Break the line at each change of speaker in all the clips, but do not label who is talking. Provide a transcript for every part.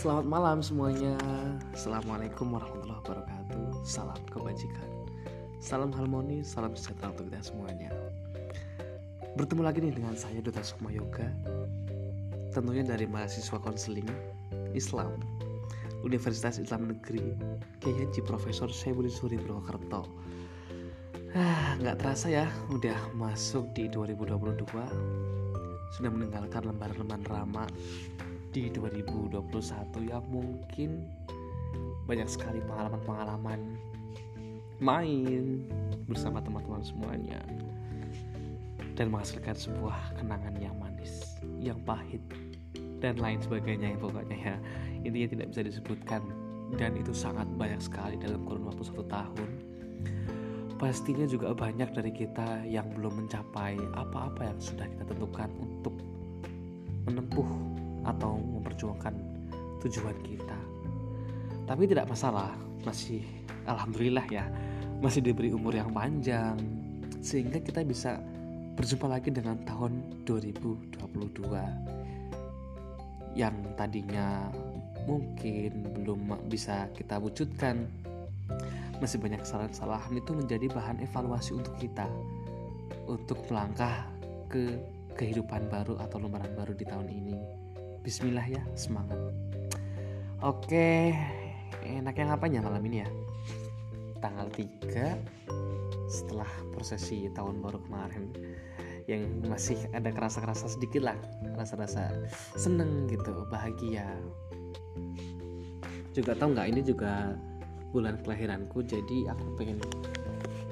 Selamat malam semuanya. Assalamualaikum warahmatullahi wabarakatuh. Salam kebajikan. Salam harmoni, salam sejahtera untuk kita semuanya. Bertemu lagi nih dengan saya Duta Sukma Yoga. Tentunya dari mahasiswa konseling Islam Universitas Islam Negeri Kiai Haji Profesor Syebuli Suri Purwokerto. Ah, nggak terasa ya, udah masuk di 2022. Sudah meninggalkan lembaran-lembaran rama di 2021 yang mungkin. Banyak sekali pengalaman-pengalaman main bersama teman-teman semuanya. Dan menghasilkan sebuah kenangan yang manis, yang pahit dan lain sebagainya yang pokoknya ya. Intinya tidak bisa disebutkan dan itu sangat banyak sekali dalam kurun waktu satu tahun. Pastinya juga banyak dari kita yang belum mencapai apa-apa yang sudah kita tentukan untuk menempuh atau memperjuangkan tujuan kita. Tapi tidak masalah, masih alhamdulillah ya, masih diberi umur yang panjang. Sehingga kita bisa berjumpa lagi dengan tahun 2022 yang tadinya mungkin belum bisa kita wujudkan. Masih banyak kesalahan-kesalahan itu menjadi bahan evaluasi untuk kita untuk melangkah ke kehidupan baru atau lembaran baru di tahun ini Bismillah ya semangat. Oke enaknya ngapain ya malam ini ya? Tanggal 3 setelah prosesi tahun baru kemarin yang masih ada kerasa-kerasa sedikit lah rasa-rasa seneng gitu bahagia. Juga tau nggak ini juga bulan kelahiranku jadi aku pengen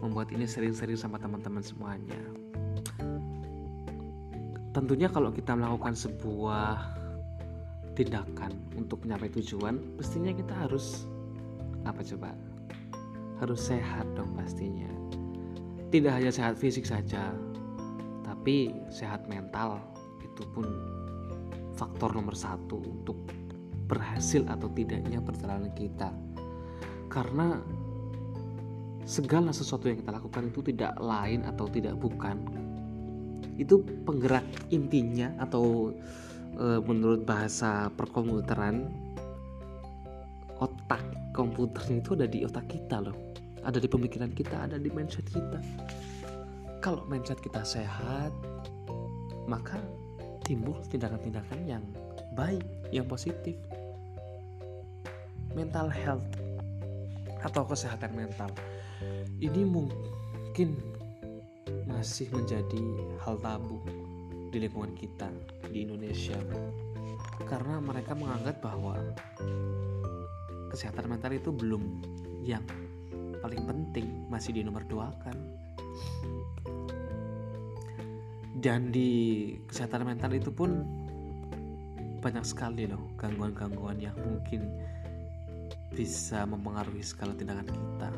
membuat ini sering-sering sama teman-teman semuanya. Tentunya kalau kita melakukan sebuah tindakan untuk mencapai tujuan pastinya kita harus apa coba? Harus sehat dong pastinya. Tidak hanya sehat fisik saja tapi sehat mental itu pun faktor nomor satu untuk berhasil atau tidaknya perjalanan kita. Karena segala sesuatu yang kita lakukan itu tidak lain atau tidak bukan itu penggerak intinya atau e, menurut bahasa perkomputeran otak komputernya itu ada di otak kita loh. Ada di pemikiran kita ada di mindset kita. Kalau mindset kita sehat maka timbul tindakan-tindakan yang baik yang positif. Mental health atau kesehatan mental. Ini mungkin masih menjadi hal tabu di lingkungan kita di Indonesia. Karena mereka menganggap bahwa kesehatan mental itu belum yang paling penting masih di nomor dua kan dan di kesehatan mental itu pun banyak sekali loh gangguan-gangguan yang mungkin bisa mempengaruhi segala tindakan kita.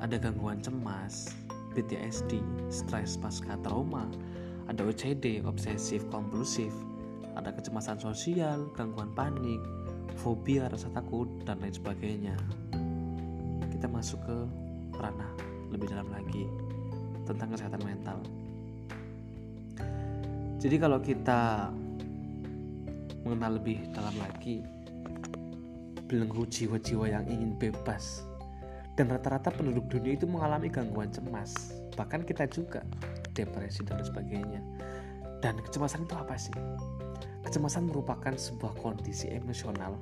Ada gangguan cemas, PTSD, stres pasca trauma, ada OCD, obsesif kompulsif, ada kecemasan sosial, gangguan panik, fobia, rasa takut, dan lain sebagainya. Kita masuk ke ranah lebih dalam lagi tentang kesehatan mental. Jadi kalau kita mengenal lebih dalam lagi belenggu jiwa-jiwa yang ingin bebas dan rata-rata penduduk dunia itu mengalami gangguan cemas bahkan kita juga depresi dan sebagainya. Dan kecemasan itu apa sih? Kecemasan merupakan sebuah kondisi emosional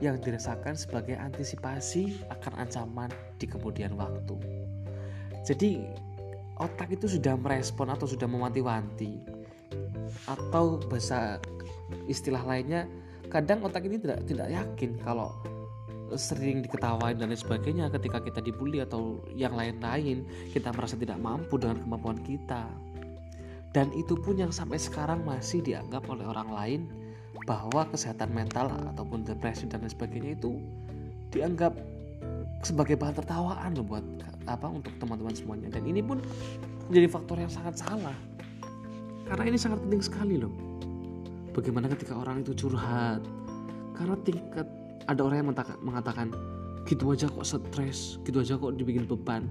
yang dirasakan sebagai antisipasi akan ancaman di kemudian waktu. Jadi otak itu sudah merespon atau sudah mewanti-wanti atau bahasa istilah lainnya kadang otak ini tidak tidak yakin kalau sering diketawain dan lain sebagainya ketika kita dibully atau yang lain-lain kita merasa tidak mampu dengan kemampuan kita. Dan itu pun yang sampai sekarang masih dianggap oleh orang lain bahwa kesehatan mental ataupun depresi dan lain sebagainya itu dianggap sebagai bahan tertawaan loh buat apa untuk teman-teman semuanya. Dan ini pun menjadi faktor yang sangat salah. Karena ini sangat penting sekali loh. Bagaimana ketika orang itu curhat karena tingkat ada orang yang mengatakan gitu aja kok stres gitu aja kok dibikin beban.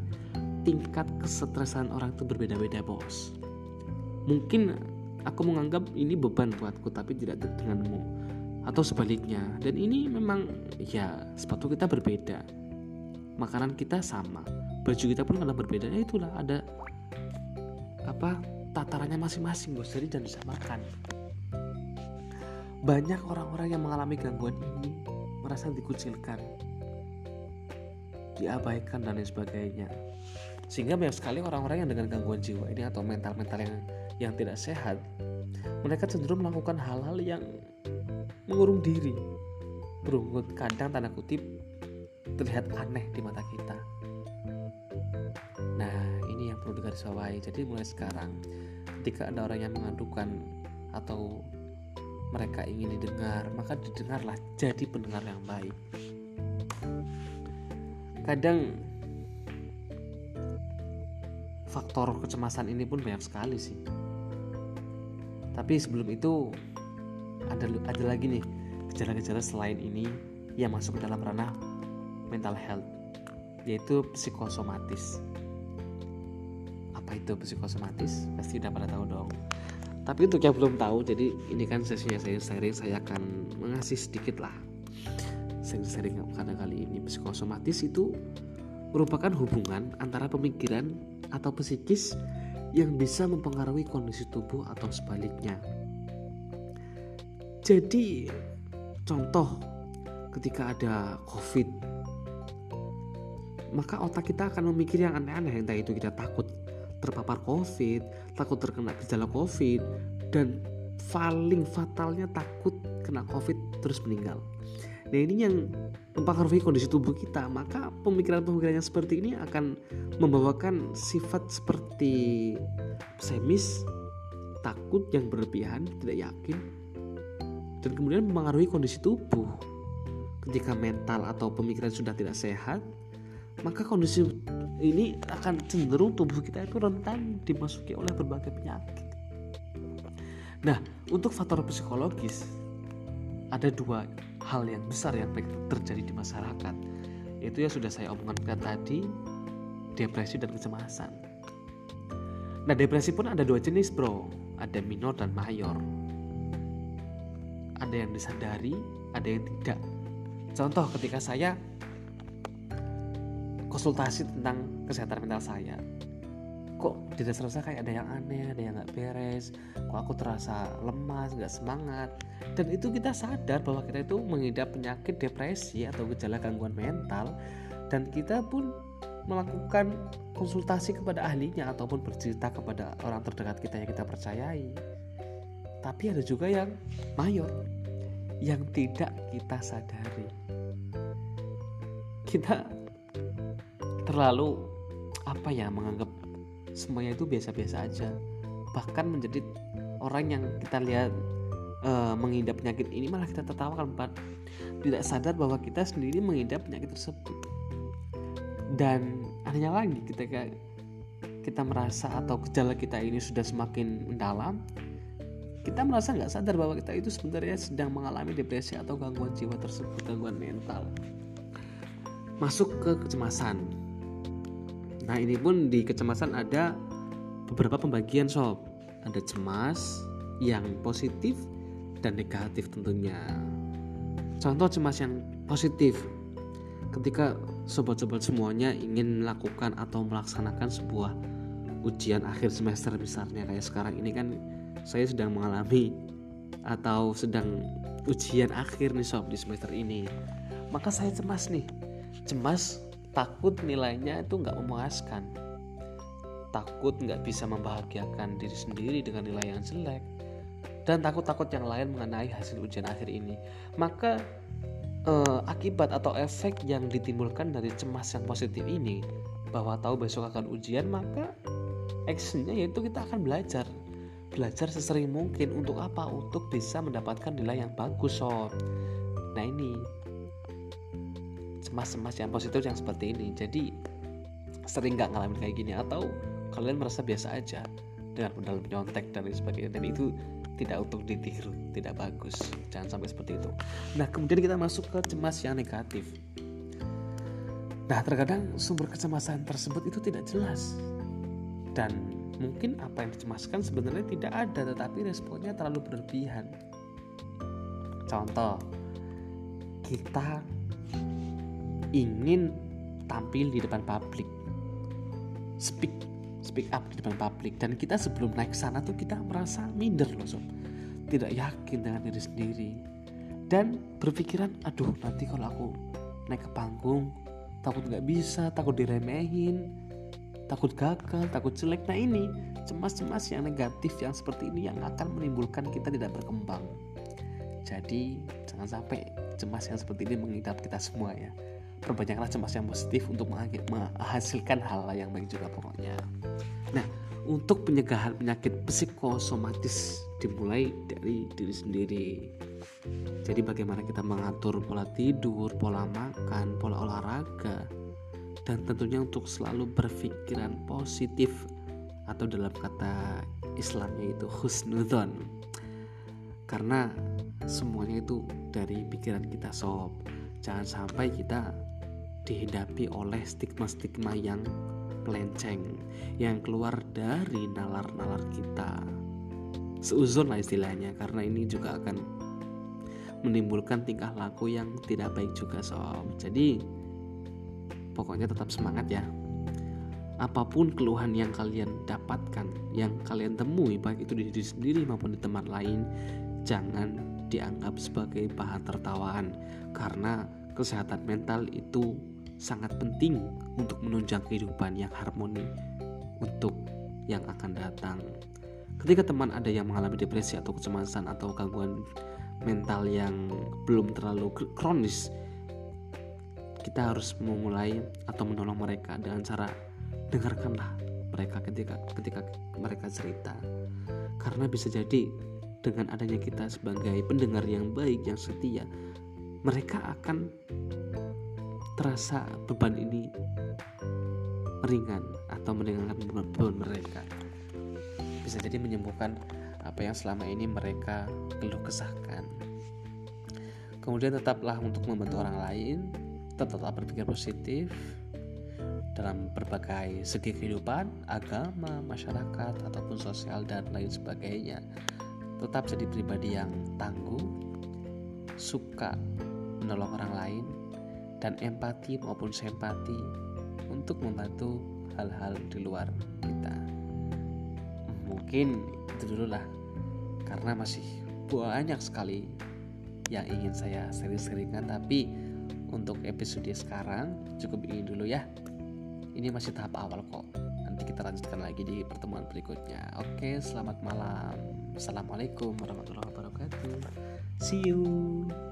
Tingkat kesetresan orang itu berbeda-beda bos. Mungkin aku menganggap ini beban buatku tapi tidak denganmu atau sebaliknya. Dan ini memang ya sepatu kita berbeda. Makanan kita sama. Baju kita pun karena berbeda ya itulah ada apa tatarannya masing-masing bos. Jadi jangan disamakan. Banyak orang-orang yang mengalami gangguan ini merasa dikucilkan diabaikan dan lain sebagainya. Sehingga banyak sekali orang-orang yang dengan gangguan jiwa ini atau mental-mental yang yang tidak sehat mereka cenderung melakukan hal-hal yang mengurung diri. Berungut kadang tanda kutip terlihat aneh di mata kita. Nah ini yang perlu digarisbawahi. Jadi mulai sekarang ketika ada orang yang mengadukan atau mereka ingin didengar, maka didengarlah jadi pendengar yang baik. Kadang faktor kecemasan ini pun banyak sekali sih. Tapi sebelum itu ada ada lagi nih gejala-gejala selain ini yang masuk ke dalam ranah mental health yaitu psikosomatis. Apa itu psikosomatis? Pasti udah pada tahu dong tapi untuk yang belum tahu jadi ini kan sesinya saya sharing saya akan mengasih sedikit lah. Sharing-sharing karena kali ini psikosomatis itu merupakan hubungan antara pemikiran atau psikis yang bisa mempengaruhi kondisi tubuh atau sebaliknya. Jadi contoh ketika ada covid maka otak kita akan memikir yang aneh-aneh entah itu kita takut terpapar COVID, takut terkena gejala COVID, dan paling fatalnya takut kena COVID terus meninggal. Nah ini yang mempengaruhi kondisi tubuh kita, maka pemikiran-pemikiran yang seperti ini akan membawakan sifat seperti pesimis, takut yang berlebihan, tidak yakin, dan kemudian mempengaruhi kondisi tubuh. Ketika mental atau pemikiran sudah tidak sehat, maka kondisi ini akan cenderung tubuh kita itu rentan dimasuki oleh berbagai penyakit. Nah, untuk faktor psikologis ada dua hal yang besar yang terjadi di masyarakat. Itu yang sudah saya omongkan tadi, depresi dan kecemasan. Nah, depresi pun ada dua jenis, Bro. Ada minor dan mayor. Ada yang disadari, ada yang tidak. Contoh ketika saya konsultasi tentang kesehatan mental saya. Kok dasar saya kayak ada yang aneh ada yang nggak beres? Kok aku terasa lemas nggak semangat? Dan itu kita sadar bahwa kita itu mengidap penyakit depresi atau gejala gangguan mental dan kita pun melakukan konsultasi kepada ahlinya ataupun bercerita kepada orang terdekat kita yang kita percayai. Tapi ada juga yang mayor yang tidak kita sadari. Kita terlalu apa ya menganggap semuanya itu biasa-biasa aja. Bahkan menjadi orang yang kita lihat uh, mengidap penyakit ini malah kita tertawakan tidak sadar bahwa kita sendiri mengidap penyakit tersebut. Dan anehnya lagi ketika kita merasa atau gejala kita ini sudah semakin mendalam kita merasa nggak sadar bahwa kita itu sebenarnya sedang mengalami depresi atau gangguan jiwa tersebut gangguan mental. Masuk ke kecemasan Nah ini pun di kecemasan ada beberapa pembagian sob. Ada cemas yang positif dan negatif tentunya. Contoh cemas yang positif ketika sobat-sobat semuanya ingin melakukan atau melaksanakan sebuah ujian akhir semester misalnya kayak sekarang ini kan saya sedang mengalami atau sedang ujian akhir nih sob di semester ini maka saya cemas nih cemas takut nilainya itu nggak memuaskan. Takut nggak bisa membahagiakan diri sendiri dengan nilai yang jelek. Dan takut-takut yang lain mengenai hasil ujian akhir ini. Maka eh, akibat atau efek yang ditimbulkan dari cemas yang positif ini bahwa tahu besok akan ujian maka actionnya yaitu kita akan belajar. Belajar sesering mungkin untuk apa? Untuk bisa mendapatkan nilai yang bagus sob. Nah ini cemas-cemas yang positif yang seperti ini. Jadi sering nggak ngalamin kayak gini atau kalian merasa biasa aja dengan modal menyontek dan lain sebagainya. Dan itu tidak untuk ditiru tidak bagus. Jangan sampai seperti itu. Nah kemudian kita masuk ke cemas yang negatif. Nah terkadang sumber kecemasan tersebut itu tidak jelas. Dan mungkin apa yang dicemaskan sebenarnya tidak ada tetapi responnya terlalu berlebihan. Contoh kita ingin tampil di depan publik. Speak speak up di depan publik. Dan kita sebelum naik sana tuh kita merasa minder loh sob. Tidak yakin dengan diri sendiri. Dan berpikiran aduh nanti kalau aku naik ke panggung takut nggak bisa takut diremehin takut gagal takut jelek. Nah ini cemas-cemas yang negatif yang seperti ini yang akan menimbulkan kita tidak berkembang. Jadi jangan sampai cemas yang seperti ini mengidap kita semua ya perbanyaklah cemas yang positif untuk menghasilkan hal yang baik juga pokoknya. Nah untuk pencegahan penyakit psikosomatis dimulai dari diri sendiri. Jadi bagaimana kita mengatur pola tidur pola makan pola olahraga dan tentunya untuk selalu berpikiran positif atau dalam kata Islamnya itu husnudon karena semuanya itu dari pikiran kita sob jangan sampai kita dihadapi oleh stigma-stigma yang melenceng yang keluar dari nalar-nalar kita. Seuzon lah istilahnya karena ini juga akan menimbulkan tingkah laku yang tidak baik juga sob. Jadi pokoknya tetap semangat ya. Apa pun keluhan yang kalian dapatkan yang kalian temui baik itu di diri sendiri maupun di teman lain jangan dianggap sebagai bahan tertawaan karena kesehatan mental itu sangat penting untuk menunjang kehidupan yang harmoni untuk yang akan datang. Ketika teman ada yang mengalami depresi atau kecemasan atau gangguan mental yang belum terlalu kronis, kita harus memulai atau menolong mereka dengan cara dengarkanlah mereka ketika ketika mereka cerita. Karena bisa jadi dengan adanya kita sebagai pendengar yang baik yang setia, mereka akan terasa beban ini ringan atau meringankan beban mereka bisa jadi menyembuhkan apa yang selama ini mereka keluh kesahkan kemudian tetaplah untuk membantu orang lain tetaplah berpikir positif dalam berbagai segi kehidupan, agama, masyarakat, ataupun sosial dan lain sebagainya. Tetap jadi pribadi yang tangguh, suka menolong orang lain, dan empati maupun simpati untuk membantu hal-hal di luar kita. Mungkin itu dulu lah, karena masih banyak sekali yang ingin saya sering-seringkan, tapi untuk episode sekarang cukup ini dulu ya. Ini masih tahap awal kok. Nanti kita lanjutkan lagi di pertemuan berikutnya. Oke, selamat malam. Assalamualaikum warahmatullahi wabarakatuh. See you.